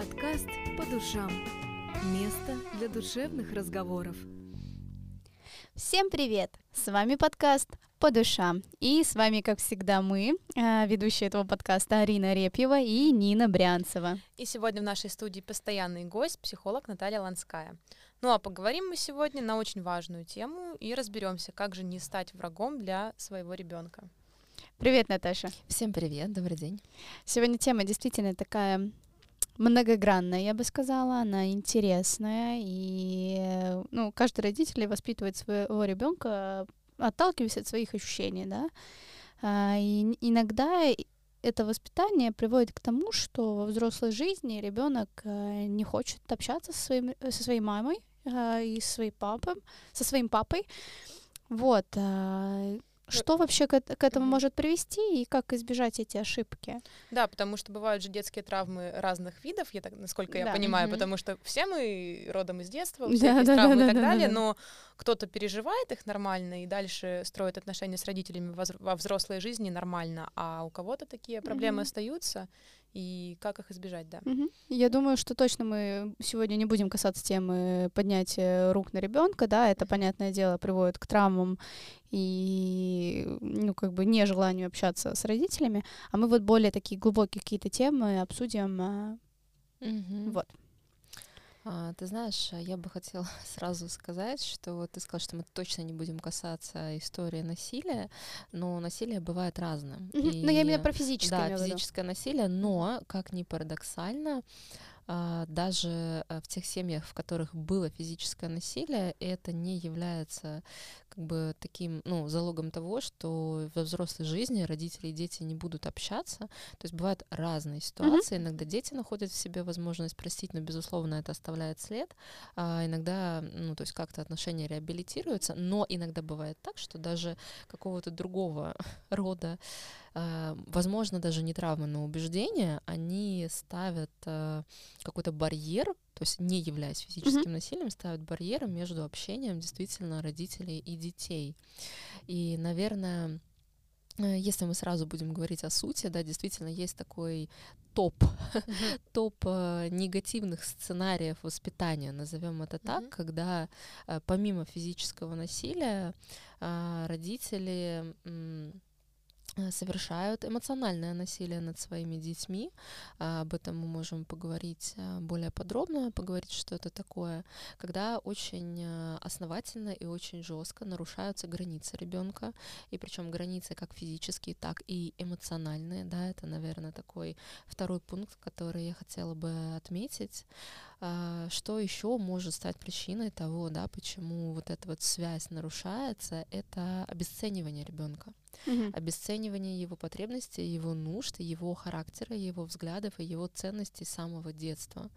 Подкаст «По душам». Место для душевных разговоров. Всем привет! С вами подкаст «По душам». И с вами, как всегда, мы, э, ведущие этого подкаста Арина Репьева и Нина Брянцева. И сегодня в нашей студии постоянный гость, психолог Наталья Ланская. Ну а поговорим мы сегодня на очень важную тему и разберемся, как же не стать врагом для своего ребенка. Привет, Наташа. Всем привет, добрый день. Сегодня тема действительно такая многогранная, я бы сказала, она интересная, и ну, каждый родитель воспитывает своего ребенка, отталкиваясь от своих ощущений, да. А, и иногда это воспитание приводит к тому, что во взрослой жизни ребенок э, не хочет общаться со, своим, со своей мамой э, и своим папой, со своим папой. Вот. А, что вообще к, к этому может привести и как избежать эти ошибки? Да, потому что бывают же детские травмы разных видов, я так, насколько я да. понимаю, угу. потому что все мы родом из детства, у всех да, да, травмы да, и так да, далее, да, да. но кто-то переживает их нормально и дальше строит отношения с родителями во взрослой жизни нормально, а у кого-то такие проблемы угу. остаются, и как их избежать, да. Угу. Я думаю, что точно мы сегодня не будем касаться темы поднятия рук на ребенка, да, это, понятное дело, приводит к травмам и, ну, как бы нежеланию общаться с родителями, а мы вот более такие глубокие какие-то темы обсудим. Угу. Вот. А, ты знаешь, я бы хотела сразу сказать, что вот ты сказал, что мы точно не будем касаться истории насилия, но насилие бывает разным. Mm-hmm. И, но я именно про физическое. Да, физическое насилие, но, как ни парадоксально, а, даже э, в тех семьях, в которых было физическое насилие, это не является как бы таким, ну, залогом того, что во взрослой жизни родители и дети не будут общаться. То есть бывают разные ситуации. Mm-hmm. Иногда дети находят в себе возможность простить, но, безусловно, это оставляет след. А иногда, ну, то есть как-то отношения реабилитируются, но иногда бывает так, что даже какого-то другого рода а, возможно, даже не травмы, но убеждения, они ставят а, какой-то барьер, то есть не являясь физическим mm-hmm. насилием, ставят барьеры между общением действительно родителей и детей. И, наверное, э, если мы сразу будем говорить о сути, да, действительно есть такой топ, mm-hmm. топ э, негативных сценариев воспитания, назовем это так, mm-hmm. когда э, помимо физического насилия э, родители э, Э, совершают эмоциональное насилие над своими детьми. А, об этом мы можем поговорить э, более подробно, поговорить, что это такое, когда очень э, основательно и очень жестко нарушаются границы ребенка, и причем границы как физические, так и эмоциональные. Да, это, наверное, такой второй пункт, который я хотела бы отметить. А, что еще может стать причиной того, да, почему вот эта вот связь нарушается, это обесценивание ребенка, mm-hmm. обесценивание его потребностей, его нужд, его характера, его взглядов и его ценностей с самого детства.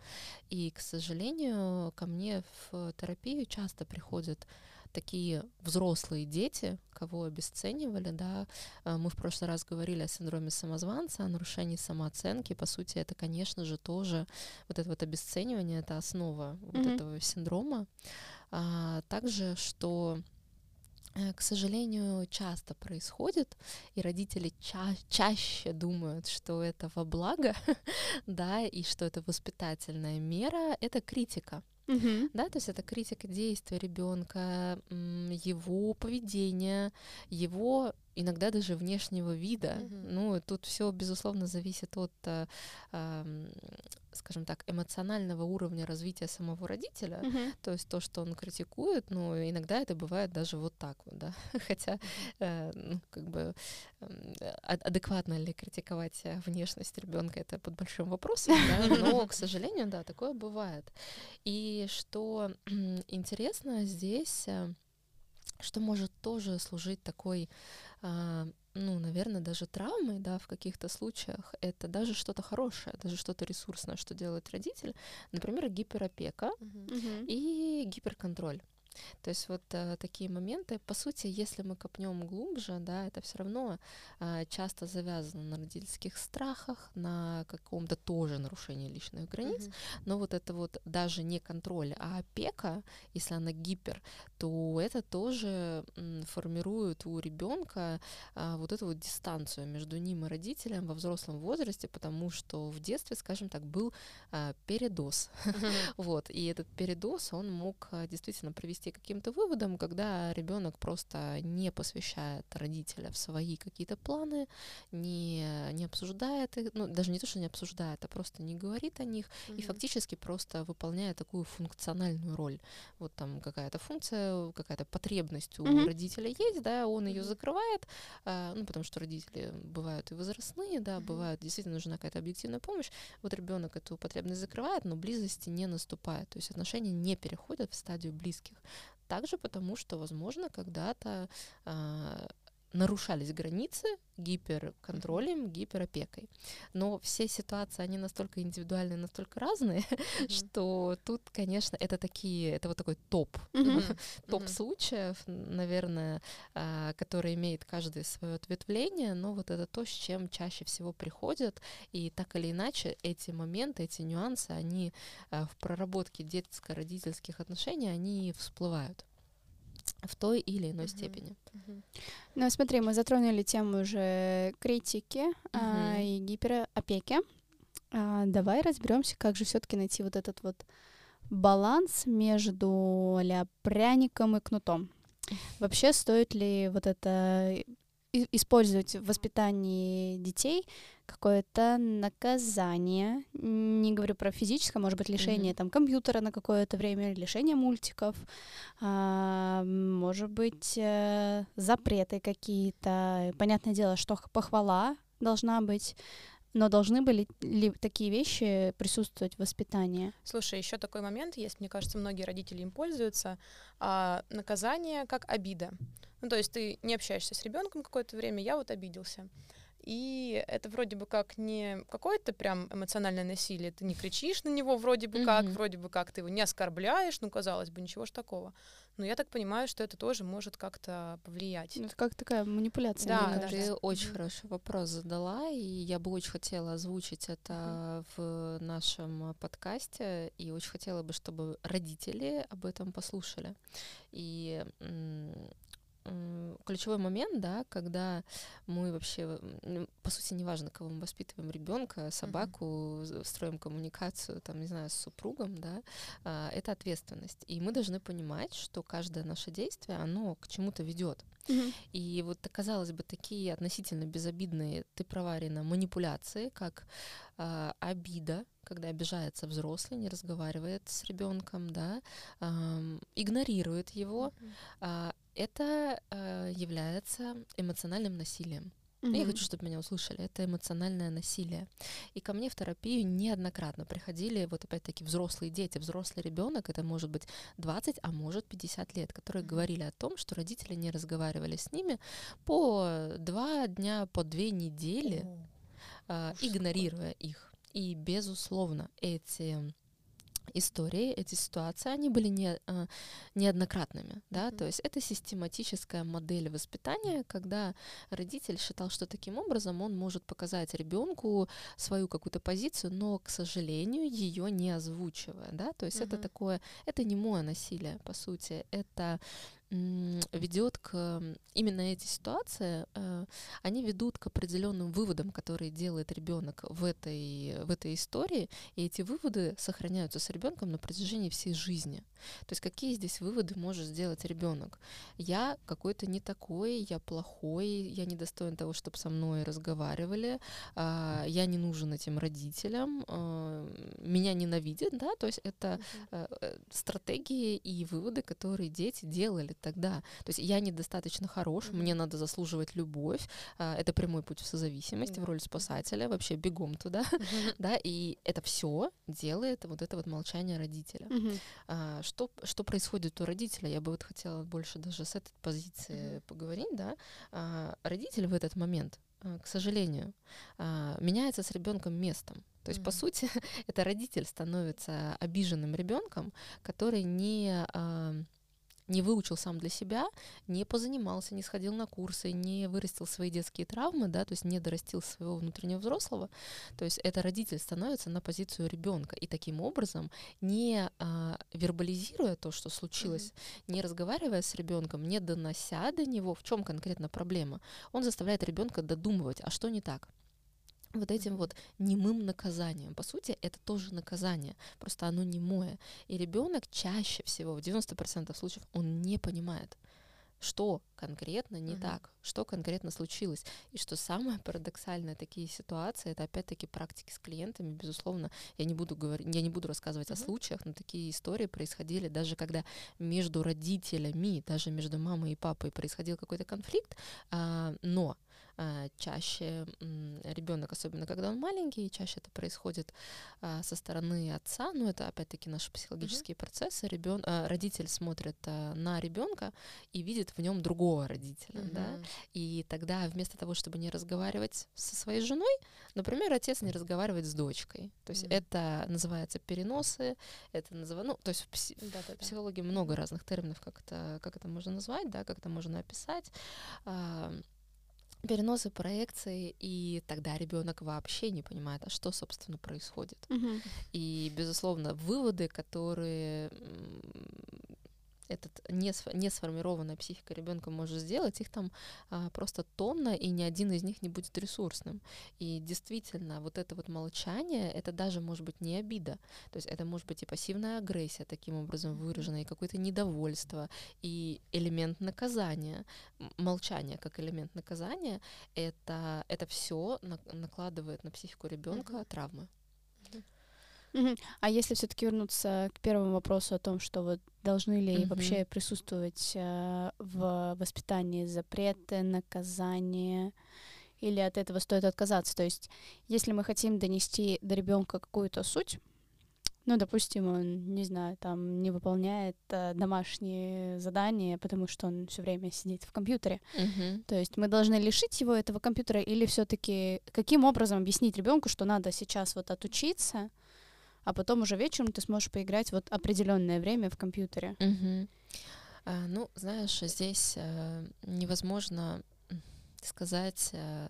И, к сожалению, ко мне в терапию часто приходят такие взрослые дети, кого обесценивали, да, э, мы в прошлый раз говорили о синдроме самозванца, о нарушении самооценки, по сути, это, конечно же, тоже вот это вот обесценивание, это основа mm-hmm. вот этого синдрома. А, также, что э, к сожалению, часто происходит, и родители ча- чаще думают, что это во благо, да, и что это воспитательная мера, это критика. Uh-huh. Да, то есть это критика действия ребенка, его поведения, его иногда даже внешнего вида. Uh-huh. Ну, тут все, безусловно, зависит от, э, скажем так, эмоционального уровня развития самого родителя. Uh-huh. То есть то, что он критикует, ну, иногда это бывает даже вот так вот, да. Хотя, э, ну, как бы, э, адекватно ли критиковать внешность ребенка, это под большим вопросом, да, но, к сожалению, да, такое бывает. И что интересно здесь, э, что может тоже служить такой а, ну, наверное, даже травмой, да, в каких-то случаях, это даже что-то хорошее, даже что-то ресурсное, что делает родитель, например, гиперопека uh-huh. и гиперконтроль. То есть вот э, такие моменты, по сути, если мы копнем глубже, да, это все равно э, часто завязано на родительских страхах, на каком-то тоже нарушении личных границ. Mm-hmm. Но вот это вот даже не контроль, а опека, если она гипер, то это тоже м, формирует у ребенка э, вот эту вот дистанцию между ним и родителем во взрослом возрасте, потому что в детстве, скажем так, был э, передоз. Mm-hmm. вот, и этот передоз, он мог действительно привести к каким-то выводам, когда ребенок просто не посвящает родителя в свои какие-то планы, не, не обсуждает их, ну, даже не то, что не обсуждает, а просто не говорит о них, mm-hmm. и фактически просто выполняет такую функциональную роль. Вот там какая-то функция, какая-то потребность у mm-hmm. родителя есть, да, он ее закрывает, а, ну, потому что родители бывают и возрастные, да, mm-hmm. бывают, действительно нужна какая-то объективная помощь. Вот ребенок эту потребность закрывает, но близости не наступает, то есть отношения не переходят в стадию близких. Также потому, что, возможно, когда-то э, нарушались границы гиперконтролем, гиперопекой. Но все ситуации, они настолько индивидуальные, настолько разные, mm-hmm. что тут, конечно, это такие, это вот такой топ, mm-hmm. топ mm-hmm. случаев, наверное, а, который имеет каждое свое ответвление, но вот это то, с чем чаще всего приходят, и так или иначе эти моменты, эти нюансы, они а, в проработке детско-родительских отношений, они всплывают в той или иной uh-huh. степени. Uh-huh. Ну, смотри, мы затронули тему уже критики uh-huh. а, и гиперопеки. А, давай разберемся, как же все-таки найти вот этот вот баланс между ля пряником и кнутом. Вообще, стоит ли вот это использовать в воспитании детей какое-то наказание, не говорю про физическое, может быть, лишение mm-hmm. там компьютера на какое-то время, лишение мультиков, а, может быть, э, запреты какие-то. Понятное дело, что похвала должна быть, но должны были ли такие вещи присутствовать в воспитании? Слушай, еще такой момент есть, мне кажется, многие родители им пользуются. А, наказание как обида. Ну, то есть ты не общаешься с ребенком какое-то время, я вот обиделся. И это вроде бы как не какое-то прям эмоциональное насилие, ты не кричишь на него вроде бы mm-hmm. как, вроде бы как ты его не оскорбляешь, ну, казалось бы, ничего ж такого. Но я так понимаю, что это тоже может как-то повлиять. Это как такая манипуляция. Да, да ты да. очень mm-hmm. хороший вопрос задала, и я бы очень хотела озвучить это mm-hmm. в нашем подкасте, и очень хотела бы, чтобы родители об этом послушали. И ключевой момент, да, когда мы вообще, по сути, неважно, кого мы воспитываем, ребенка, собаку, mm-hmm. строим коммуникацию, там, не знаю, с супругом, да, а, это ответственность. И мы должны понимать, что каждое наше действие, оно к чему-то ведет. Mm-hmm. И вот, казалось бы, такие относительно безобидные, ты права, Рина, манипуляции, как э, обида, когда обижается взрослый, не разговаривает с ребенком, да, э, игнорирует его, э, это э, является эмоциональным насилием. Mm-hmm. Я хочу, чтобы меня услышали. Это эмоциональное насилие. И ко мне в терапию неоднократно приходили вот опять-таки взрослые дети, взрослый ребенок, это может быть 20, а может 50 лет, которые mm-hmm. говорили о том, что родители не разговаривали с ними по два дня, по две недели, mm-hmm. э, игнорируя их. И, безусловно, эти истории, эти ситуации, они были не, а, неоднократными, да, mm-hmm. то есть это систематическая модель воспитания, когда родитель считал, что таким образом он может показать ребенку свою какую-то позицию, но, к сожалению, ее не озвучивая, да, то есть mm-hmm. это такое, это не мое насилие, по сути, это ведет к именно эти ситуации, э, они ведут к определенным выводам, которые делает ребенок в этой, в этой истории, и эти выводы сохраняются с ребенком на протяжении всей жизни. То есть какие здесь выводы может сделать ребенок? Я какой-то не такой, я плохой, я не достоин того, чтобы со мной разговаривали, а, я не нужен этим родителям, а, меня ненавидят, да, то есть это uh стратегии и выводы, которые дети делали тогда. То есть я недостаточно хорош, mm-hmm. мне надо заслуживать любовь. А, это прямой путь в созависимость, mm-hmm. в роль спасателя, вообще бегом туда, mm-hmm. да, и это все делает вот это вот молчание родителя. Mm-hmm. Что, что происходит у родителя? Я бы вот хотела больше даже с этой позиции mm-hmm. поговорить, да. А, родитель в этот момент к сожалению, меняется с ребенком местом. То есть, mm-hmm. по сути, это родитель становится обиженным ребенком, который не не выучил сам для себя, не позанимался, не сходил на курсы, не вырастил свои детские травмы, да, то есть не дорастил своего внутреннего взрослого, то есть это родитель становится на позицию ребенка и таким образом, не а, вербализируя то, что случилось, mm-hmm. не разговаривая с ребенком, не донося до него, в чем конкретно проблема, он заставляет ребенка додумывать, а что не так вот этим вот немым наказанием. По сути, это тоже наказание, просто оно немое. И ребенок чаще всего, в 90% случаев, он не понимает, что конкретно не uh-huh. так, что конкретно случилось. И что самое парадоксальное, такие ситуации, это опять-таки практики с клиентами, безусловно, я не буду говорить, я не буду рассказывать uh-huh. о случаях, но такие истории происходили даже когда между родителями, даже между мамой и папой происходил какой-то конфликт, а, но чаще ребенок, особенно когда он маленький, чаще это происходит а, со стороны отца, но это опять-таки наши психологические mm-hmm. процессы. Ребен, а, родитель смотрит на ребенка и видит в нем другого родителя, mm-hmm. да, и тогда вместо того, чтобы не разговаривать со своей женой, например, отец не разговаривает с дочкой, то есть mm-hmm. это называется переносы, это называется, ну, то есть в, пси- в психологии много разных терминов, как это, как это можно назвать, да, как это можно описать переносы проекции, и тогда ребенок вообще не понимает, а что, собственно, происходит. Угу. И, безусловно, выводы, которые этот не, не сформированная психика ребенка может сделать, их там а, просто тонна, и ни один из них не будет ресурсным. И действительно, вот это вот молчание, это даже может быть не обида. То есть это может быть и пассивная агрессия таким образом выражена, и какое-то недовольство, и элемент наказания. Молчание как элемент наказания, это, это все накладывает на психику ребенка mm-hmm. травмы. А если все-таки вернуться к первому вопросу о том, что вот должны ли mm-hmm. вообще присутствовать э, в воспитании запреты, наказания, или от этого стоит отказаться? То есть, если мы хотим донести до ребенка какую-то суть, ну, допустим, он, не знаю, там не выполняет э, домашние задания, потому что он все время сидит в компьютере. Uh-huh. То есть мы должны лишить его этого компьютера или все-таки каким образом объяснить ребенку, что надо сейчас вот отучиться, а потом уже вечером ты сможешь поиграть вот определенное время в компьютере. Угу. А, ну, знаешь, здесь а, невозможно сказать, а,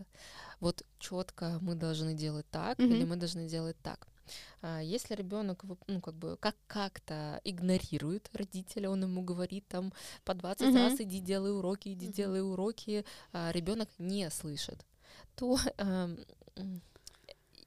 вот четко мы должны делать так угу. или мы должны делать так. А, если ребенок, ну, как бы, как как-то игнорирует родителя, он ему говорит там по 20 угу. раз иди делай уроки, иди угу. делай уроки, а ребенок не слышит, то э,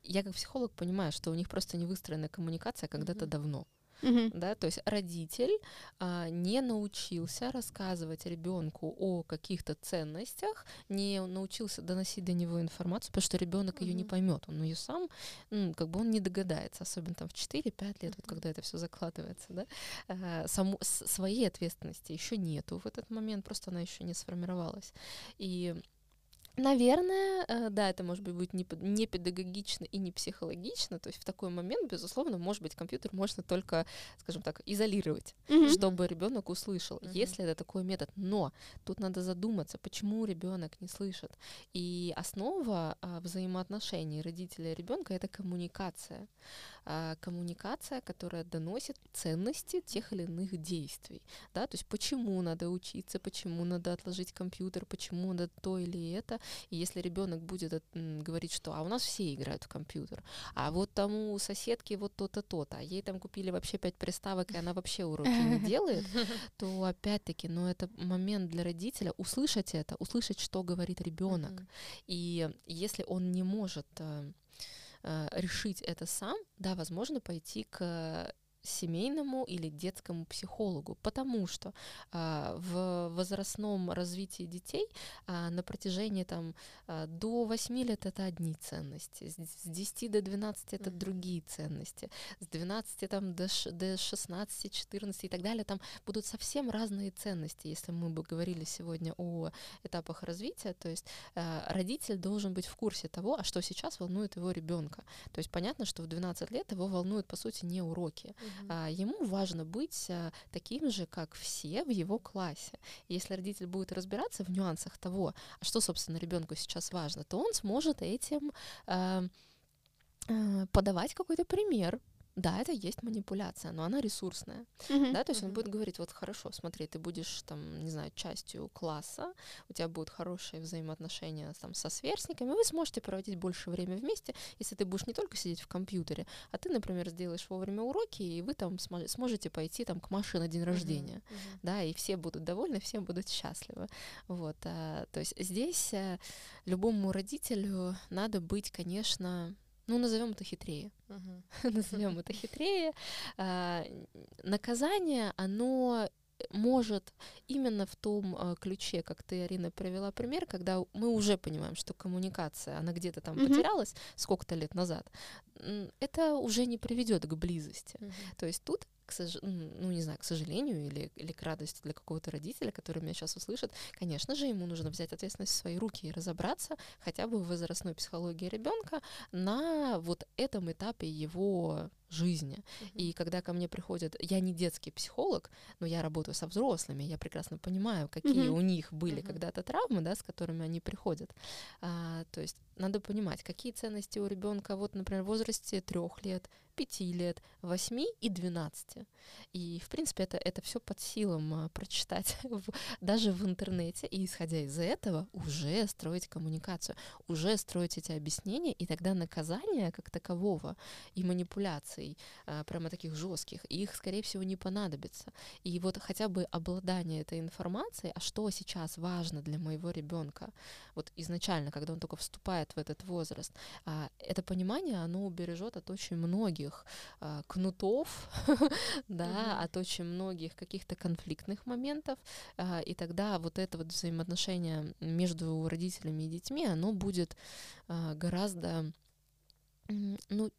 я как психолог понимаю, что у них просто не выстроена коммуникация когда-то mm-hmm. давно. Mm-hmm. Да, то есть родитель а, не научился рассказывать ребенку о каких-то ценностях, не научился доносить до него информацию, потому что ребенок mm-hmm. ее не поймет, он ее сам, ну, как бы он не догадается, особенно там в 4-5 лет, вот когда это все закладывается, да, а, саму, своей ответственности еще нету в этот момент, просто она еще не сформировалась. И Наверное, э, да, это может быть будет не, педагогично и не психологично. То есть в такой момент, безусловно, может быть, компьютер можно только, скажем так, изолировать, mm-hmm. чтобы ребенок услышал, mm-hmm. если это такой метод. Но тут надо задуматься, почему ребенок не слышит. И основа а, взаимоотношений родителя и ребенка это коммуникация. А, коммуникация, которая доносит ценности тех или иных действий. Да? То есть почему надо учиться, почему надо отложить компьютер, почему надо то или это. И если ребенок будет говорить, что а у нас все играют в компьютер, а вот тому соседки вот то-то, то-то, а ей там купили вообще пять приставок, и она вообще уроки не делает, то опять-таки, ну это момент для родителя услышать это, услышать, что говорит ребенок. И если он не может э, решить это сам, да, возможно, пойти к семейному или детскому психологу, потому что а, в возрастном развитии детей а, на протяжении там а, до 8 лет это одни ценности, с, с 10 до 12 это mm-hmm. другие ценности, с 12 там до, до 16, 14 и так далее, там будут совсем разные ценности, если мы бы говорили сегодня о этапах развития, то есть а, родитель должен быть в курсе того, а что сейчас волнует его ребенка. То есть понятно, что в 12 лет его волнуют, по сути, не уроки, mm-hmm а, ему важно быть а, таким же, как все в его классе. если родитель будет разбираться в нюансах того, а что, собственно, ребенку сейчас важно, то он сможет этим а, подавать какой-то пример, да, это есть манипуляция, но она ресурсная, mm-hmm. да, то есть mm-hmm. он будет говорить, вот хорошо, смотри, ты будешь там, не знаю, частью класса, у тебя будут хорошие взаимоотношения там со сверстниками, вы сможете проводить больше времени вместе, если ты будешь не только сидеть в компьютере, а ты, например, сделаешь вовремя уроки, и вы там сможете пойти там к Маше на день рождения, mm-hmm. Mm-hmm. да, и все будут довольны, все будут счастливы, вот, а, то есть здесь а, любому родителю надо быть, конечно, ну, назовем это хитрее. Uh-huh. назовем это хитрее. А, наказание, оно может именно в том э, ключе, как ты, Арина, привела пример, когда мы уже понимаем, что коммуникация, она где-то там mm-hmm. потерялась сколько-то лет назад, это уже не приведет к близости. Mm-hmm. То есть тут к сож... ну, не знаю, к сожалению или, или к радости для какого-то родителя, который меня сейчас услышит, конечно же, ему нужно взять ответственность в свои руки и разобраться хотя бы в возрастной психологии ребенка на вот этом этапе его жизни. Uh-huh. И когда ко мне приходят, я не детский психолог, но я работаю со взрослыми, я прекрасно понимаю, какие uh-huh. у них были uh-huh. когда-то травмы, да, с которыми они приходят. А, то есть надо понимать, какие ценности у ребенка, вот, например, в возрасте трех лет, пяти лет, восьми и двенадцати. И, в принципе, это, это все под силам а, прочитать даже в интернете, и, исходя из этого, уже строить коммуникацию, уже строить эти объяснения, и тогда наказание как такового и манипуляций, а, прямо таких жестких, их, скорее всего, не понадобится. И вот хотя бы обладание этой информацией, а что сейчас важно для моего ребенка, вот изначально, когда он только вступает в этот возраст, а, это понимание, оно убережет от очень многих а, кнутов, да, от очень многих каких-то конфликтных моментов, а, и тогда вот это вот взаимоотношение между родителями и детьми, оно будет гораздо ну,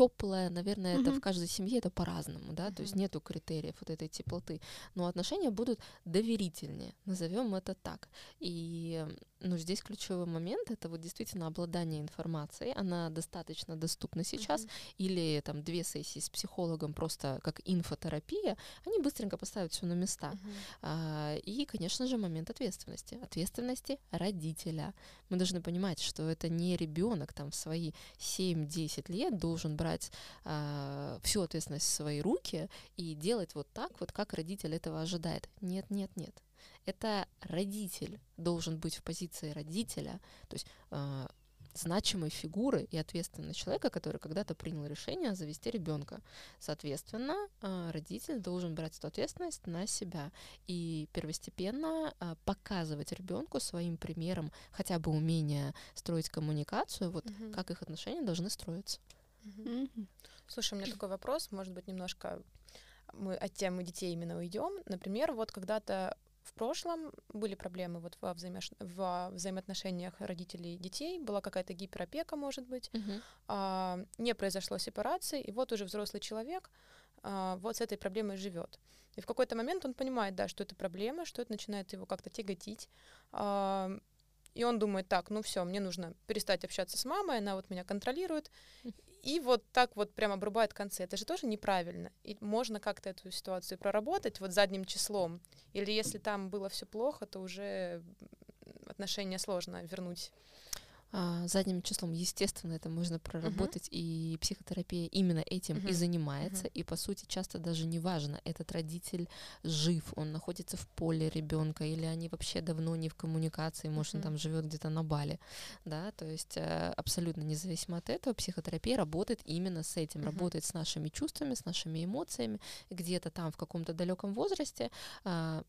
теплое, наверное, mm-hmm. это в каждой семье это по-разному, да, mm-hmm. то есть нету критериев вот этой теплоты, но отношения будут доверительнее, назовем это так. И ну, здесь ключевой момент это вот действительно обладание информацией, она достаточно доступна сейчас, mm-hmm. или там две сессии с психологом просто как инфотерапия, они быстренько поставят все на места. Mm-hmm. А, и, конечно же, момент ответственности, ответственности родителя. Мы должны понимать, что это не ребенок там в свои 7-10 лет должен брать брать э, всю ответственность в свои руки и делать вот так, вот как родитель этого ожидает. Нет, нет, нет. Это родитель должен быть в позиции родителя, то есть э, значимой фигуры и ответственного человека, который когда-то принял решение завести ребенка. Соответственно, родитель должен брать эту ответственность на себя и первостепенно показывать ребенку своим примером хотя бы умение строить коммуникацию, вот угу. как их отношения должны строиться. Слушай, у меня такой вопрос, может быть, немножко мы от темы детей именно уйдем. Например, вот когда-то в прошлом были проблемы вот во, взаимо... во взаимоотношениях родителей и детей, была какая-то гиперопека, может быть, а, не произошло сепарации, и вот уже взрослый человек а, вот с этой проблемой живет. И в какой-то момент он понимает, да, что это проблема, что это начинает его как-то тяготить. А, и он думает, так, ну все, мне нужно перестать общаться с мамой, она вот меня контролирует, и вот так вот прям обрубает концы. Это же тоже неправильно. И можно как-то эту ситуацию проработать вот задним числом. Или если там было все плохо, то уже отношения сложно вернуть задним числом, естественно, это можно проработать, uh-huh. и психотерапия именно этим uh-huh. и занимается. Uh-huh. И по сути, часто даже не важно, этот родитель жив, он находится в поле ребенка, или они вообще давно не в коммуникации, может, uh-huh. он там живет где-то на бале. Да, то есть э, абсолютно независимо от этого, психотерапия работает именно с этим, uh-huh. работает с нашими чувствами, с нашими эмоциями, где-то там в каком-то далеком возрасте а,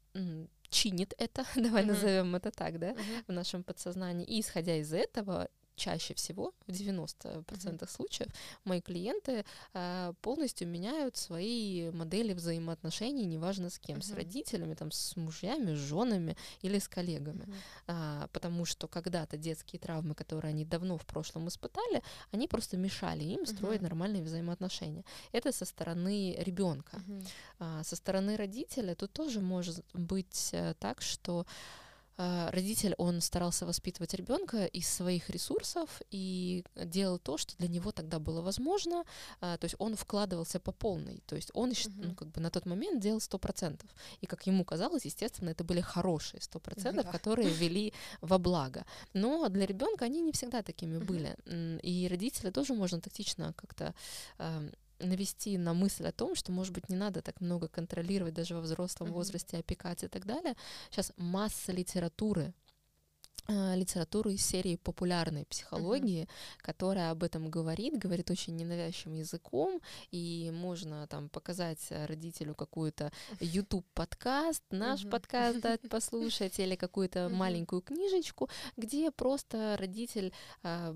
чинит это, давай mm-hmm. назовем это так, да, mm-hmm. в нашем подсознании. И исходя из этого, чаще всего, в 90% mm-hmm. случаев, мои клиенты э, полностью меняют свои модели взаимоотношений, неважно с кем, mm-hmm. с родителями, там, с мужьями, с женами или с коллегами. Mm-hmm. А, потому что когда-то детские травмы, которые они давно в прошлом испытали, они просто мешали им строить mm-hmm. нормальные взаимоотношения. Это со стороны ребенка. Mm-hmm. А, со стороны родителя тут тоже может быть э, так, что родитель, он старался воспитывать ребенка из своих ресурсов и делал то, что для него тогда было возможно. А, то есть он вкладывался по полной. То есть он uh-huh. ну, как бы на тот момент делал сто процентов. И как ему казалось, естественно, это были хорошие сто процентов, которые вели во благо. Но для ребенка они не всегда такими uh-huh. были. И родителя тоже можно тактично как-то навести на мысль о том, что, может быть, не надо так много контролировать даже во взрослом возрасте, опекать и так далее. Сейчас масса литературы литературу из серии популярной психологии, uh-huh. которая об этом говорит, говорит очень ненавязчивым языком, и можно там показать родителю какую-то YouTube подкаст, наш uh-huh. подкаст дать послушать или какую-то uh-huh. маленькую книжечку, где просто родитель, э,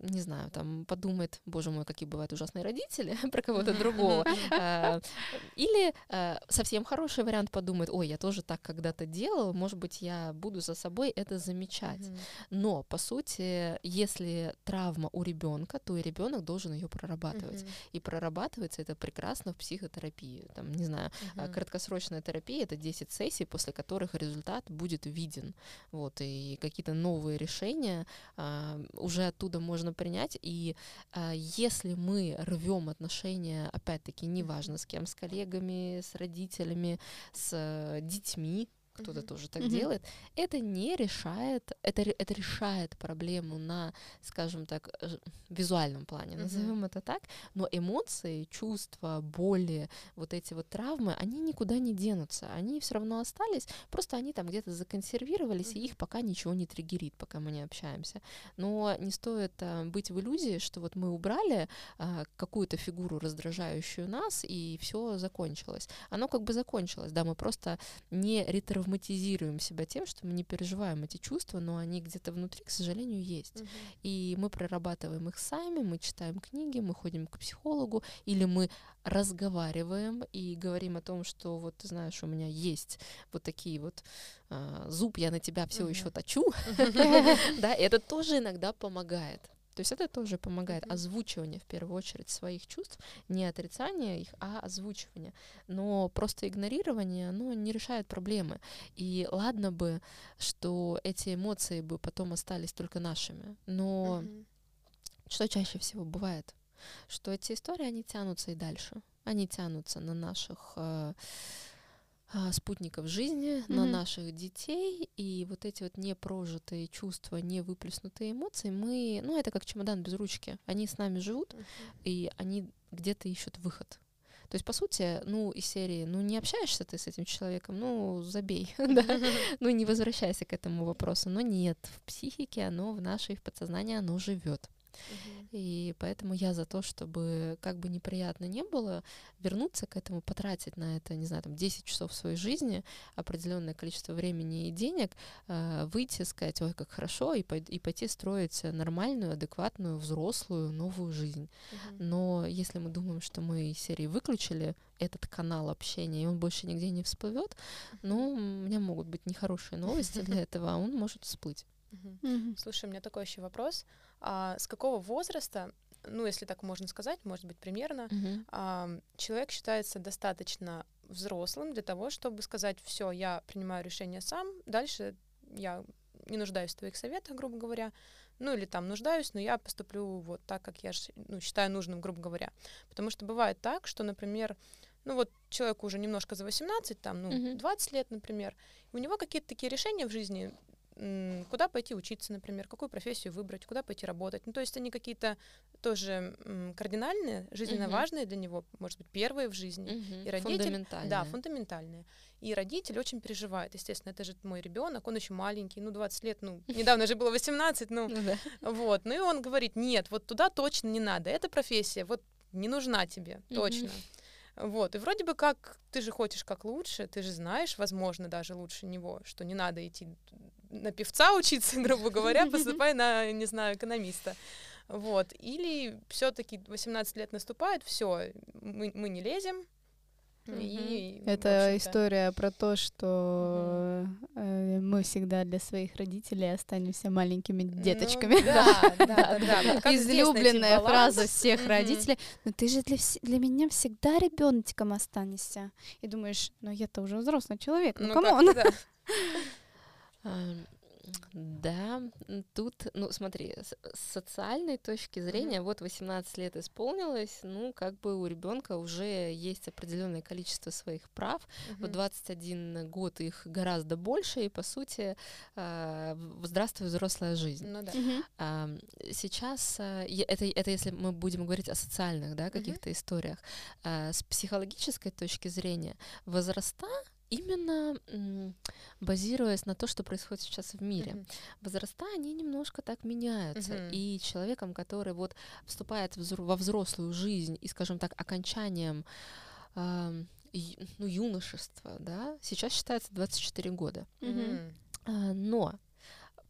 не знаю, там подумает, боже мой, какие бывают ужасные родители про кого-то другого, э, или э, совсем хороший вариант подумает, ой, я тоже так когда-то делал, может быть, я буду за собой это замечать решать. Mm-hmm. Но, по сути, если травма у ребенка, то и ребенок должен ее прорабатывать. Mm-hmm. И прорабатывается это прекрасно в психотерапии. Там, не знаю, mm-hmm. краткосрочная терапия это 10 сессий, после которых результат будет виден. Вот, и какие-то новые решения а, уже оттуда можно принять. И а, если мы рвем отношения, опять-таки, неважно с кем, с коллегами, с родителями, с э, детьми, кто-то mm-hmm. тоже так mm-hmm. делает, это не решает, это, это решает проблему на, скажем так, визуальном плане, mm-hmm. назовем это так, но эмоции, чувства, боли, вот эти вот травмы, они никуда не денутся, они все равно остались, просто они там где-то законсервировались, mm-hmm. и их пока ничего не триггерит, пока мы не общаемся. Но не стоит а, быть в иллюзии, что вот мы убрали а, какую-то фигуру, раздражающую нас, и все закончилось. Оно как бы закончилось, да, мы просто не ретравмируем травматизируем себя тем, что мы не переживаем эти чувства, но они где-то внутри, к сожалению, есть. Uh-huh. И мы прорабатываем их сами, мы читаем книги, мы ходим к психологу, или мы разговариваем и говорим о том, что вот ты знаешь, у меня есть вот такие вот э, зуб, я на тебя все uh-huh. еще точу, да, это тоже иногда помогает. То есть это тоже помогает. Mm-hmm. Озвучивание в первую очередь своих чувств, не отрицание их, а озвучивание. Но просто игнорирование, оно не решает проблемы. И ладно бы, что эти эмоции бы потом остались только нашими. Но mm-hmm. что чаще всего бывает? Что эти истории, они тянутся и дальше. Они тянутся на наших э, спутников жизни, mm-hmm. на наших детей, и вот эти вот непрожитые чувства, не выплеснутые эмоции, мы, ну, это как чемодан без ручки, они с нами живут, mm-hmm. и они где-то ищут выход. То есть, по сути, ну, из серии, ну, не общаешься ты с этим человеком, ну, забей, да, ну, не возвращайся к этому вопросу. Но нет, в психике оно, в нашей, в подсознании оно живет. И поэтому я за то, чтобы, как бы неприятно не было, вернуться к этому, потратить на это, не знаю, там 10 часов своей жизни, определенное количество времени и денег, э, выйти, сказать, ой, как хорошо, и, и пойти строить нормальную, адекватную, взрослую, новую жизнь. Uh-huh. Но если мы думаем, что мы из серии выключили этот канал общения, и он больше нигде не всплывет, ну, у меня могут быть нехорошие новости для этого, а он может всплыть. Слушай, у меня такой еще вопрос. А с какого возраста, ну, если так можно сказать, может быть, примерно, uh-huh. а, человек считается достаточно взрослым для того, чтобы сказать, все, я принимаю решение сам, дальше я не нуждаюсь в твоих советах, грубо говоря, ну или там нуждаюсь, но я поступлю вот так, как я ну, считаю нужным, грубо говоря. Потому что бывает так, что, например, ну вот человеку уже немножко за 18, там, ну, uh-huh. 20 лет, например, у него какие-то такие решения в жизни куда пойти учиться, например, какую профессию выбрать, куда пойти работать. Ну, то есть они какие-то тоже кардинальные, жизненно uh-huh. важные для него, может быть, первые в жизни. Uh-huh. И родитель, фундаментальные. Да, фундаментальные. И родитель очень переживает, естественно, это же мой ребенок, он еще маленький, ну, 20 лет, ну, недавно же было 18, ну, ну вот. Ну, и он говорит, нет, вот туда точно не надо, эта профессия вот не нужна тебе, точно. Вот, и вроде бы как ты же хочешь как лучше, ты же знаешь, возможно, даже лучше него, что не надо идти на певца учиться, грубо говоря, поступай на, не знаю, экономиста. Вот. Или все-таки 18 лет наступает, все, мы, мы не лезем, и, Это история про то, что э, мы всегда для своих родителей останемся маленькими ну деточками. Ну, да, да, да. Излюбленная фраза всех родителей. Но ты же для, для меня всегда ребеночком останешься. И думаешь, ну я-то уже взрослый человек, ну, ну come on. Да, тут, ну смотри, с социальной точки зрения, mm-hmm. вот 18 лет исполнилось, ну как бы у ребенка уже есть определенное количество своих прав, mm-hmm. в 21 год их гораздо больше, и по сути, э, здравствуй, взрослая жизнь. Ну да. Mm-hmm. Э, сейчас, э, это, это если мы будем говорить о социальных, да, каких-то mm-hmm. историях, э, с психологической точки зрения, возраста именно базируясь на то, что происходит сейчас в мире. Mm-hmm. Возраста, они немножко так меняются. Mm-hmm. И человеком, который вот вступает во взрослую жизнь и, скажем так, окончанием э, ну, юношества, да, сейчас считается 24 года. Mm-hmm. Но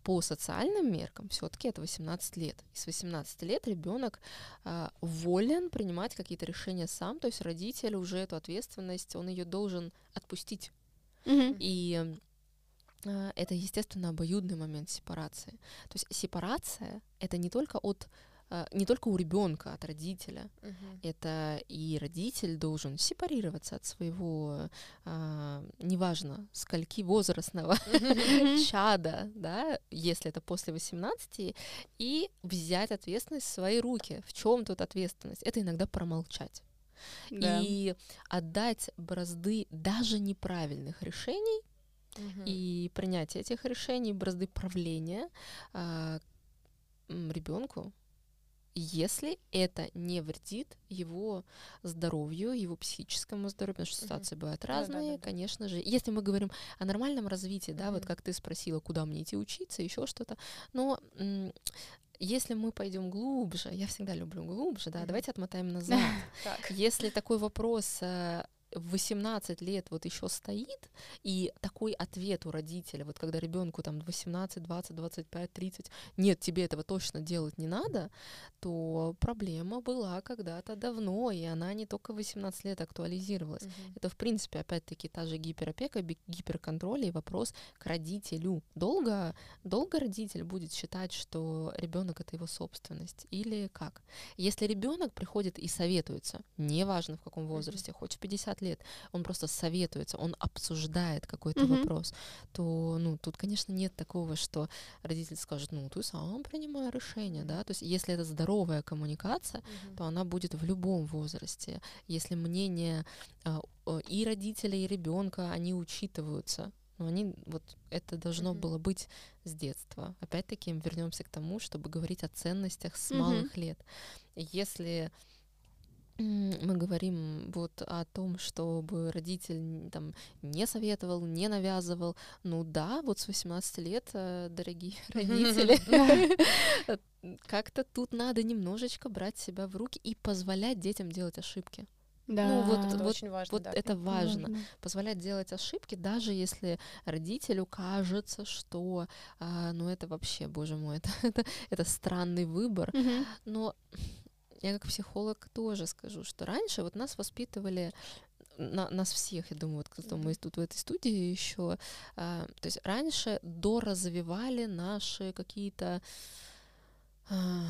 по социальным меркам все-таки это 18 лет. И с 18 лет ребенок э, волен принимать какие-то решения сам, то есть родитель уже эту ответственность, он ее должен отпустить. Mm-hmm. И э, это, естественно, обоюдный момент сепарации. То есть сепарация это не только от а, не только у ребенка, от родителя. Uh-huh. Это и родитель должен сепарироваться от своего, а, неважно, скольки возрастного uh-huh. чада, да, если это после 18, и взять ответственность в свои руки. В чем тут ответственность? Это иногда промолчать. Да. И отдать бразды даже неправильных решений uh-huh. и принятие этих решений, бразды правления а, ребенку, если это не вредит его здоровью, его психическому здоровью, потому что ситуации mm-hmm. бывают разные, да, да, да, конечно же. Если мы говорим о нормальном развитии, да, mm-hmm. вот как ты спросила, куда мне идти учиться, еще что-то, но если мы пойдем глубже, я всегда люблю глубже, да, mm-hmm. давайте отмотаем назад. Если такой вопрос э, в 18 лет вот еще стоит, и такой ответ у родителя, вот когда ребенку там 18, 20, 25, 30, нет, тебе этого точно делать не надо, то проблема была когда-то давно, и она не только в 18 лет актуализировалась. Угу. Это, в принципе, опять-таки, та же гиперопека, гиперконтроль и вопрос к родителю. Долго, долго родитель будет считать, что ребенок это его собственность, или как? Если ребенок приходит и советуется, неважно в каком возрасте, хоть в 50 50 лет, он просто советуется, он обсуждает какой-то mm-hmm. вопрос, то, ну, тут, конечно, нет такого, что родитель скажет, ну, ты сам принимай решение, да, то есть если это здоровая коммуникация, mm-hmm. то она будет в любом возрасте. Если мнение э, и родителя, и ребенка, они учитываются, но они вот это должно mm-hmm. было быть с детства. Опять-таки вернемся к тому, чтобы говорить о ценностях с mm-hmm. малых лет. Если мы говорим вот о том, чтобы родитель там не советовал, не навязывал. Ну да, вот с 18 лет, э, дорогие родители, как-то тут надо немножечко брать себя в руки и позволять детям делать ошибки. Да, ну, вот, это вот, очень важно. Вот да. это важно. важно. Позволять делать ошибки, даже если родителю кажется, что а, ну это вообще, боже мой, это, это, это странный выбор. Mm-hmm. Но я как психолог тоже скажу, что раньше вот нас воспитывали на, нас всех, я думаю, вот кто мы тут в этой студии еще, а, то есть раньше доразвивали наши какие-то а,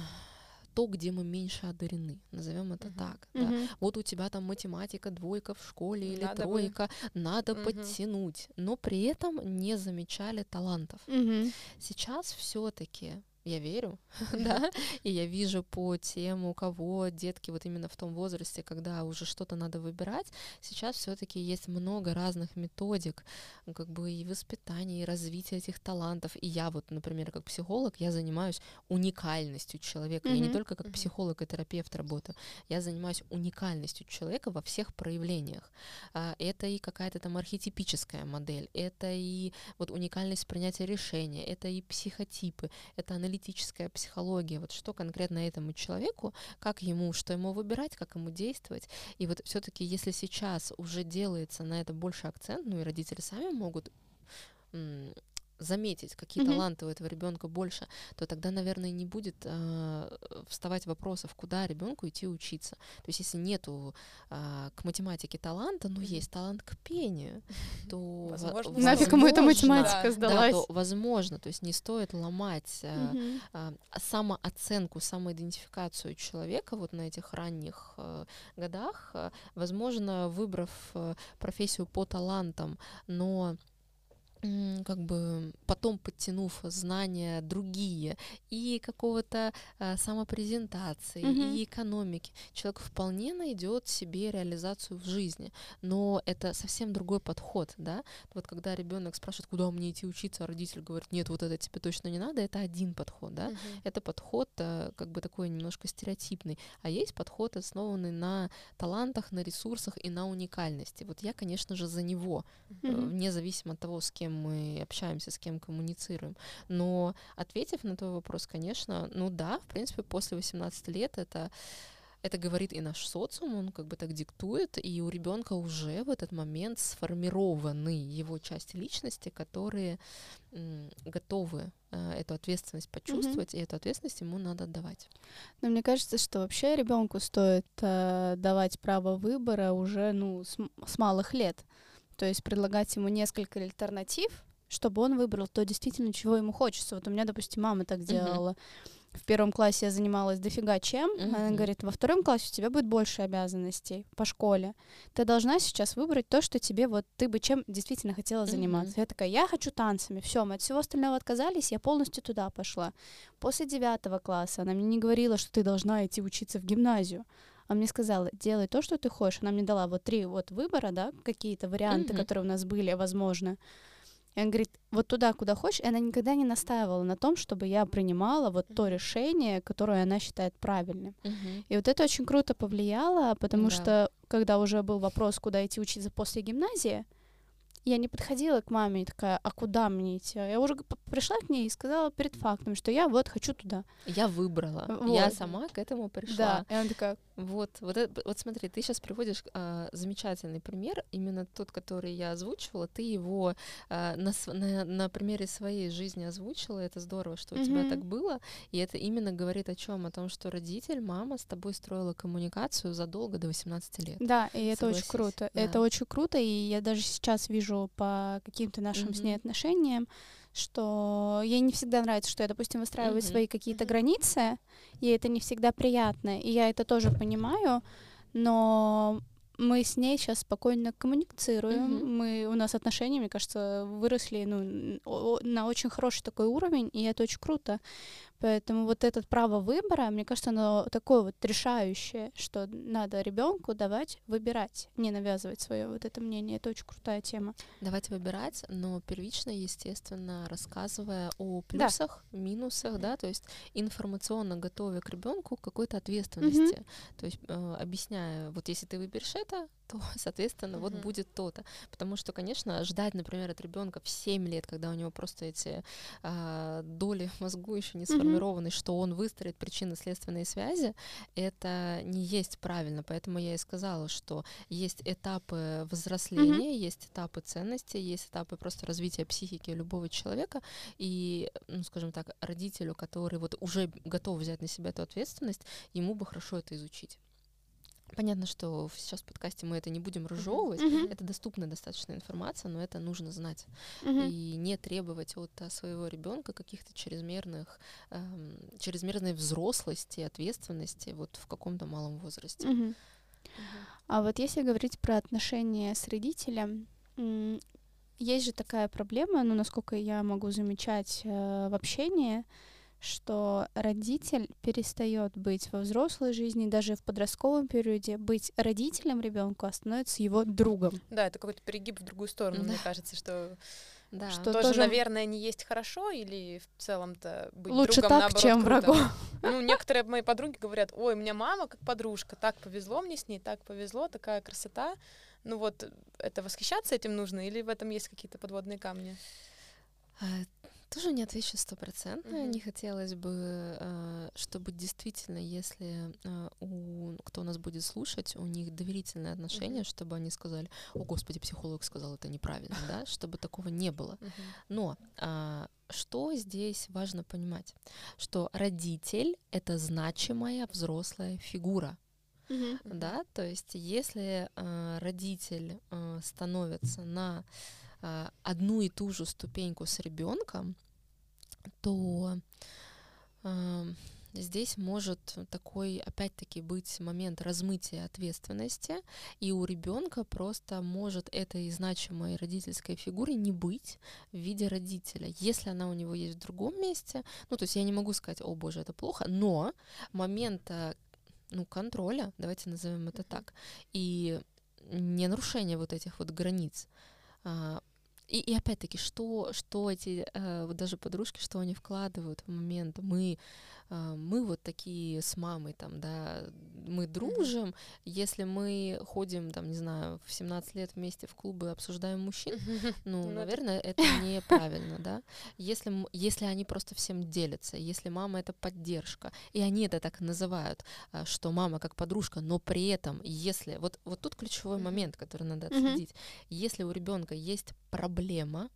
то, где мы меньше одарены, назовем это uh-huh. так. Uh-huh. Да. Вот у тебя там математика, двойка в школе или надо тройка, бы. надо uh-huh. подтянуть, но при этом не замечали талантов. Uh-huh. Сейчас все-таки я верю, да, и я вижу по тем, у кого детки вот именно в том возрасте, когда уже что-то надо выбирать, сейчас все-таки есть много разных методик, как бы и воспитания, и развития этих талантов. И я вот, например, как психолог, я занимаюсь уникальностью человека. Mm-hmm. Я не только как психолог и терапевт работаю, я занимаюсь уникальностью человека во всех проявлениях. А, это и какая-то там архетипическая модель, это и вот уникальность принятия решения, это и психотипы, это аналитика аналитическая психология, вот что конкретно этому человеку, как ему, что ему выбирать, как ему действовать. И вот все-таки, если сейчас уже делается на это больше акцент, ну и родители сами могут заметить, какие mm-hmm. таланты у этого ребенка больше, то тогда, наверное, не будет э, вставать вопросов, куда ребенку идти учиться. То есть, если нету э, к математике таланта, но mm-hmm. есть талант к пению, то возможно, в- нафиг ему эта математика да, сдалась. Да, то возможно, то есть не стоит ломать э, mm-hmm. э, самооценку, самоидентификацию человека вот на этих ранних э, годах. Возможно, выбрав э, профессию по талантам, но как бы потом подтянув знания другие и какого-то э, самопрезентации mm-hmm. и экономики, человек вполне найдет себе реализацию в жизни. Но это совсем другой подход, да. Вот когда ребенок спрашивает, куда мне идти учиться, а родитель говорит, нет, вот это тебе точно не надо, это один подход, да. Mm-hmm. Это подход э, как бы такой немножко стереотипный, а есть подход основанный на талантах, на ресурсах и на уникальности. Вот я, конечно же, за него, mm-hmm. э, вне от того, с кем кем мы общаемся, с кем коммуницируем. Но ответив на твой вопрос, конечно, ну да, в принципе, после 18 лет это это говорит и наш социум, он как бы так диктует, и у ребенка уже в этот момент сформированы его части личности, которые готовы э, эту ответственность почувствовать, mm-hmm. и эту ответственность ему надо давать. Но мне кажется, что вообще ребенку стоит э, давать право выбора уже ну, с, с малых лет. То есть предлагать ему несколько альтернатив, чтобы он выбрал то действительно, чего ему хочется. Вот у меня, допустим, мама так делала. Uh-huh. В первом классе я занималась дофига чем. Uh-huh. Она говорит, во втором классе у тебя будет больше обязанностей по школе. Ты должна сейчас выбрать то, что тебе вот ты бы чем действительно хотела заниматься. Uh-huh. Я такая, я хочу танцами. Все, мы от всего остального отказались, я полностью туда пошла. После девятого класса она мне не говорила, что ты должна идти учиться в гимназию. Она мне сказала, делай то, что ты хочешь. Она мне дала вот три вот выбора, да, какие-то варианты, mm-hmm. которые у нас были, возможно. И она говорит, вот туда, куда хочешь. И она никогда не настаивала на том, чтобы я принимала вот то решение, которое она считает правильным. Uh-huh. И вот это очень круто повлияло, потому да. что когда уже был вопрос, куда идти учиться после гимназии, я не подходила к маме и такая, а куда мне идти? Я уже пришла к ней и сказала перед фактом, что я вот хочу туда. Я выбрала. Вот. Я сама к этому пришла. Да, и она такая... Вот, вот, это, вот смотри, ты сейчас приводишь э, замечательный пример, именно тот, который я озвучивала, ты его э, на, на, на примере своей жизни озвучила, это здорово, что у mm-hmm. тебя так было, и это именно говорит о чем? О том, что родитель, мама с тобой строила коммуникацию задолго до 18 лет. Да, и это Согласись. очень круто. Да. Это очень круто, и я даже сейчас вижу по каким-то нашим mm-hmm. с ней отношениям, что ей не всегда нравится, что я, допустим, выстраиваю mm-hmm. свои какие-то границы, ей это не всегда приятно, и я это тоже понимаю, но мы с ней сейчас спокойно коммуницируем, mm-hmm. мы у нас отношения, мне кажется, выросли ну, на очень хороший такой уровень, и это очень круто. Поэтому вот это право выбора, мне кажется, оно такое вот решающее, что надо ребенку давать выбирать, не навязывать свое вот это мнение. Это очень крутая тема. Давать выбирать, но первично, естественно, рассказывая о плюсах, да. минусах, да, то есть информационно готовя к ребенку какой-то ответственности. Mm-hmm. То есть э, объясняя, вот если ты выберешь это, то, соответственно, mm-hmm. вот будет то-то. Потому что, конечно, ждать, например, от ребенка в 7 лет, когда у него просто эти э, доли мозгу еще не сформированы, mm-hmm. что он выстроит причинно-следственные связи, это не есть правильно. Поэтому я и сказала, что есть этапы взросления, mm-hmm. есть этапы ценности, есть этапы просто развития психики любого человека. И, ну, скажем так, родителю, который вот уже готов взять на себя эту ответственность, ему бы хорошо это изучить. Понятно, что сейчас в подкасте мы это не будем разжевывать. Uh-huh. Это доступная достаточно информация, но это нужно знать. Uh-huh. И не требовать от а, своего ребенка каких-то чрезмерных, эм, чрезмерной взрослости, ответственности вот в каком-то малом возрасте. Uh-huh. Uh-huh. А вот если говорить про отношения с родителем, есть же такая проблема, ну, насколько я могу замечать э, в общении, что родитель перестает быть во взрослой жизни, даже в подростковом периоде, быть родителем ребенку, а становится его другом. Да, это какой-то перегиб в другую сторону, да. мне кажется, что да. Что тоже, тоже, наверное, не есть хорошо, или в целом-то быть Лучше другом, так, наоборот, чем врагом. Ну, некоторые мои подруги говорят, ой, у меня мама как подружка, так повезло мне с ней, так повезло, такая красота. Ну вот, это восхищаться этим нужно, или в этом есть какие-то подводные камни? Тоже не отвечу стопроцентно. Mm-hmm. Не хотелось бы, э, чтобы действительно, если э, у кто нас будет слушать, у них доверительное отношение, mm-hmm. чтобы они сказали, о господи, психолог сказал это неправильно, да, чтобы такого не было. Mm-hmm. Но а, что здесь важно понимать, что родитель это значимая взрослая фигура. Mm-hmm. Да, то есть если э, родитель э, становится на одну и ту же ступеньку с ребенком, то здесь может такой, опять-таки, быть момент размытия ответственности, и у ребенка просто может этой значимой родительской фигуры не быть в виде родителя. Если она у него есть в другом месте, ну, то есть я не могу сказать, о боже, это плохо, но момент ну, контроля, давайте назовем это так, и не нарушение вот этих вот границ, а, и, и опять-таки, что, что эти э, вот даже подружки, что они вкладывают в момент, мы мы вот такие с мамой там, да, мы дружим, если мы ходим, там, не знаю, в 17 лет вместе в клубы обсуждаем мужчин, ну, ну наверное, это неправильно, да. Если, если они просто всем делятся, если мама — это поддержка, и они это так называют, а, что мама как подружка, но при этом, если... Вот, вот тут ключевой момент, который надо отследить. Если у ребенка есть проблема,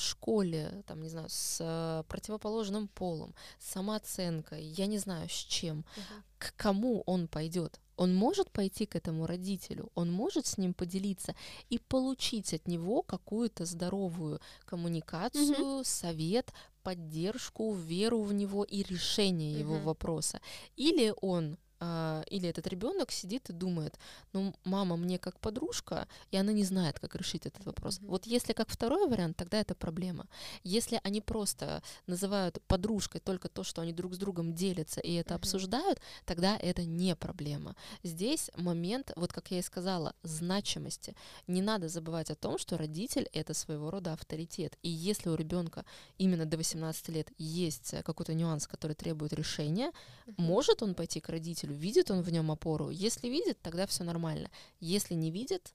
в школе, там, не знаю, с э, противоположным полом, с самооценкой, я не знаю, с чем, угу. к кому он пойдет? Он может пойти к этому родителю, он может с ним поделиться и получить от него какую-то здоровую коммуникацию, угу. совет, поддержку, веру в него и решение угу. его вопроса. Или он а, или этот ребенок сидит и думает, ну, мама мне как подружка, и она не знает, как решить этот вопрос. Mm-hmm. Вот если как второй вариант, тогда это проблема. Если они просто называют подружкой только то, что они друг с другом делятся и это mm-hmm. обсуждают, тогда это не проблема. Здесь момент, вот как я и сказала, значимости. Не надо забывать о том, что родитель это своего рода авторитет. И если у ребенка именно до 18 лет есть какой-то нюанс, который требует решения, mm-hmm. может он пойти к родителю родителю, видит он в нем опору. Если видит, тогда все нормально. Если не видит,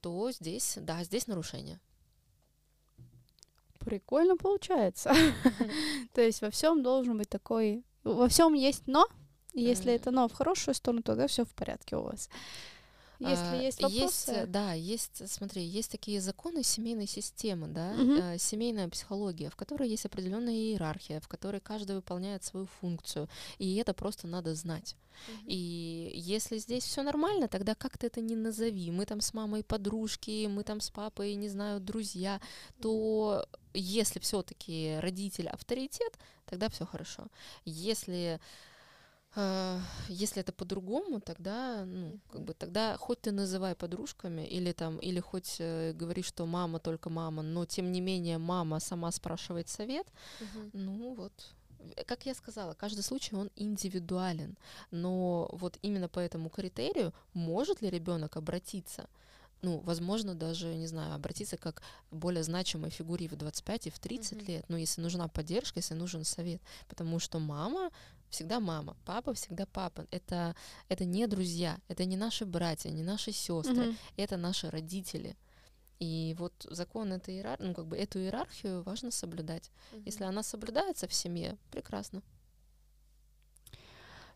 то здесь, да, здесь нарушение. Прикольно получается. То есть во всем должен быть такой, во всем есть но, если это но в хорошую сторону, тогда все в порядке у вас. Если а, есть вопросы. Есть, да, есть, смотри, есть такие законы семейной системы, да, угу. семейная психология, в которой есть определенная иерархия, в которой каждый выполняет свою функцию, и это просто надо знать. Угу. И если здесь все нормально, тогда как ты это не назови, мы там с мамой подружки, мы там с папой, не знаю, друзья, то если все-таки родитель авторитет, тогда все хорошо. Если если это по-другому, тогда, ну, как бы, тогда хоть ты называй подружками, или там, или хоть э, говори, что мама только мама, но тем не менее мама сама спрашивает совет, угу. ну вот. Как я сказала, каждый случай он индивидуален, но вот именно по этому критерию может ли ребенок обратиться? ну, возможно, даже, не знаю, обратиться как более значимой фигуре в 25 и в 30 mm-hmm. лет, ну, если нужна поддержка, если нужен совет, потому что мама всегда мама, папа всегда папа. Это, это не друзья, это не наши братья, не наши сестры, mm-hmm. это наши родители. И вот закон этой иерархии, ну, как бы эту иерархию важно соблюдать. Mm-hmm. Если она соблюдается в семье, прекрасно.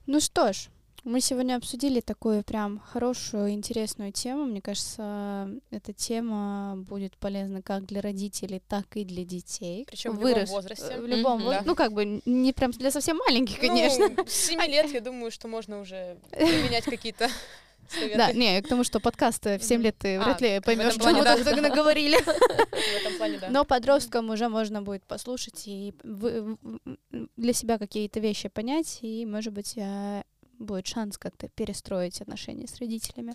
Ну что ж, мы сегодня обсудили такую прям хорошую, интересную тему. Мне кажется, эта тема будет полезна как для родителей, так и для детей. Причем в любом возрасте. В любом mm-hmm, возрасте. Да. Ну, как бы не прям для совсем маленьких, ну, конечно. Ну, с 7 лет, я думаю, что можно уже применять какие-то Советы. Да, не, к тому, что подкаст в 7 лет ты а, вряд ли поймешь, что мы так наговорили. Но подросткам уже можно будет послушать и для себя какие-то вещи понять, и, может быть, а, будет шанс как-то перестроить отношения с родителями.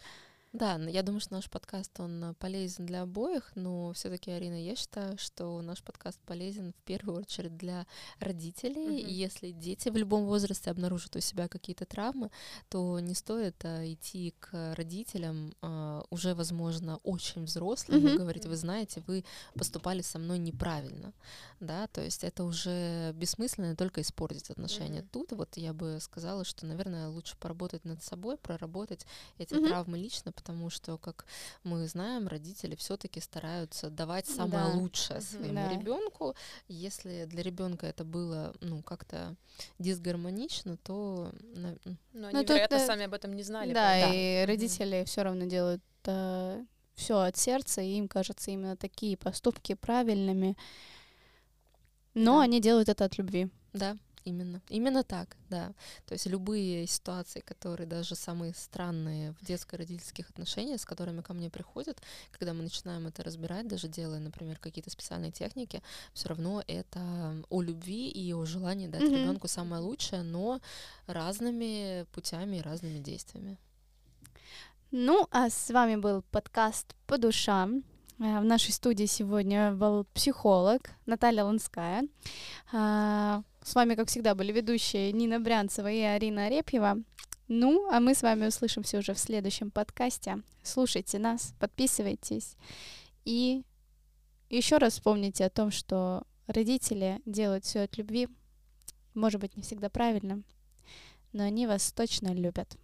Да, я думаю, что наш подкаст, он э, полезен для обоих, но все таки Арина, я считаю, что наш подкаст полезен в первую очередь для родителей. Mm-hmm. И если дети в любом возрасте обнаружат у себя какие-то травмы, то не стоит а, идти к родителям а, уже, возможно, очень взрослым mm-hmm. и говорить, вы знаете, вы поступали со мной неправильно, да, то есть это уже бессмысленно только испортить отношения. Mm-hmm. Тут вот я бы сказала, что, наверное, лучше поработать над собой, проработать эти mm-hmm. травмы лично, потому что, как мы знаем, родители все-таки стараются давать самое да. лучшее своему да. ребенку. Если для ребенка это было ну как-то дисгармонично, то но ну, они, вероятно, это... сами об этом не знали. Да, да. и родители mm-hmm. все равно делают э, все от сердца, и им кажется именно такие поступки правильными. Но да. они делают это от любви. Да. Именно, именно так, да. То есть любые ситуации, которые даже самые странные в детско-родительских отношениях, с которыми ко мне приходят, когда мы начинаем это разбирать, даже делая, например, какие-то специальные техники, все равно это о любви и о желании дать mm-hmm. ребенку самое лучшее, но разными путями и разными действиями. Ну, а с вами был подкаст по душам. Э, в нашей студии сегодня был психолог Наталья Ланская. С вами, как всегда, были ведущие Нина Брянцева и Арина Арепьева. Ну, а мы с вами услышимся уже в следующем подкасте. Слушайте нас, подписывайтесь. И еще раз вспомните о том, что родители делают все от любви. Может быть, не всегда правильно, но они вас точно любят.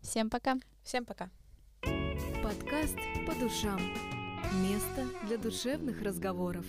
Всем пока. Всем пока. Подкаст по душам. Место для душевных разговоров.